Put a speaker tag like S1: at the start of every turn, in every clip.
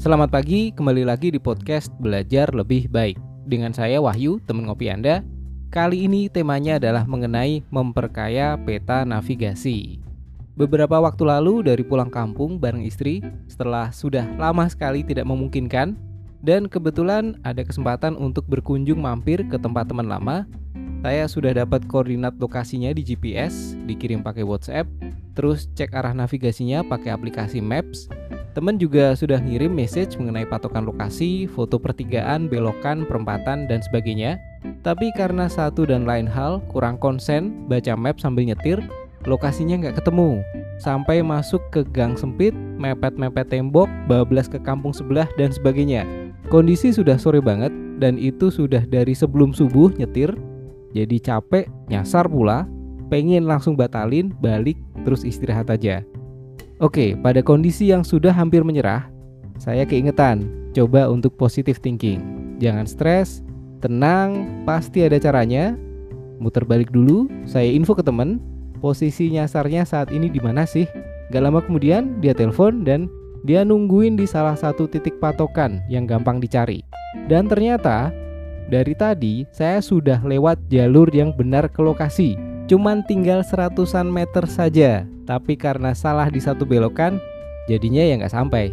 S1: Selamat pagi, kembali lagi di podcast Belajar Lebih Baik. Dengan saya Wahyu, teman ngopi Anda. Kali ini temanya adalah mengenai memperkaya peta navigasi. Beberapa waktu lalu dari pulang kampung bareng istri, setelah sudah lama sekali tidak memungkinkan, dan kebetulan ada kesempatan untuk berkunjung mampir ke tempat teman lama, saya sudah dapat koordinat lokasinya di GPS, dikirim pakai WhatsApp, terus cek arah navigasinya pakai aplikasi Maps, Teman juga sudah ngirim message mengenai patokan lokasi, foto pertigaan, belokan, perempatan, dan sebagainya. Tapi karena satu dan lain hal kurang konsen baca map sambil nyetir, lokasinya nggak ketemu. Sampai masuk ke gang sempit, mepet-mepet tembok, bablas ke kampung sebelah, dan sebagainya. Kondisi sudah sore banget, dan itu sudah dari sebelum subuh nyetir, jadi capek, nyasar pula, pengen langsung batalin, balik, terus istirahat aja. Oke, pada kondisi yang sudah hampir menyerah, saya keingetan, coba untuk positive thinking. Jangan stres, tenang, pasti ada caranya. Muter balik dulu, saya info ke temen, posisi nyasarnya saat ini di mana sih? Gak lama kemudian dia telepon dan dia nungguin di salah satu titik patokan yang gampang dicari. Dan ternyata dari tadi saya sudah lewat jalur yang benar ke lokasi. Cuman tinggal seratusan meter saja tapi karena salah di satu belokan, jadinya ya nggak sampai.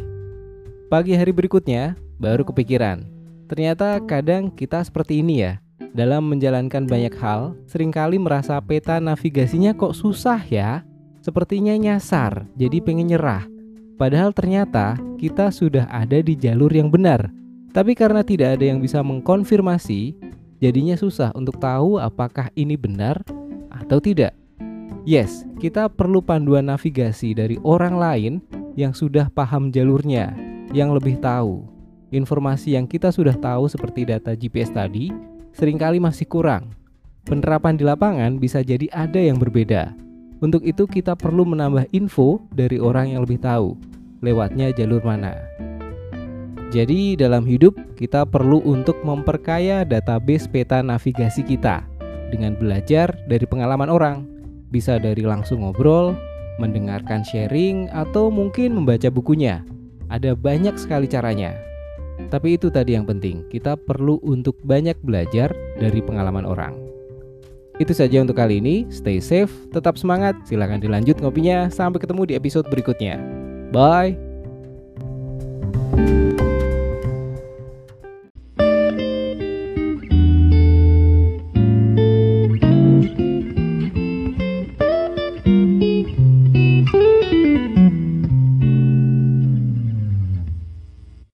S1: Pagi hari berikutnya, baru kepikiran. Ternyata kadang kita seperti ini ya. Dalam menjalankan banyak hal, sering kali merasa peta navigasinya kok susah ya. Sepertinya nyasar, jadi pengen nyerah. Padahal ternyata kita sudah ada di jalur yang benar. Tapi karena tidak ada yang bisa mengkonfirmasi, jadinya susah untuk tahu apakah ini benar atau tidak. Yes, kita perlu panduan navigasi dari orang lain yang sudah paham jalurnya, yang lebih tahu. Informasi yang kita sudah tahu seperti data GPS tadi sering kali masih kurang. Penerapan di lapangan bisa jadi ada yang berbeda. Untuk itu kita perlu menambah info dari orang yang lebih tahu lewatnya jalur mana. Jadi dalam hidup kita perlu untuk memperkaya database peta navigasi kita dengan belajar dari pengalaman orang bisa dari langsung ngobrol, mendengarkan sharing, atau mungkin membaca bukunya. Ada banyak sekali caranya. Tapi itu tadi yang penting, kita perlu untuk banyak belajar dari pengalaman orang. Itu saja untuk kali ini. Stay safe, tetap semangat. Silahkan dilanjut ngopinya. Sampai ketemu di episode berikutnya. Bye.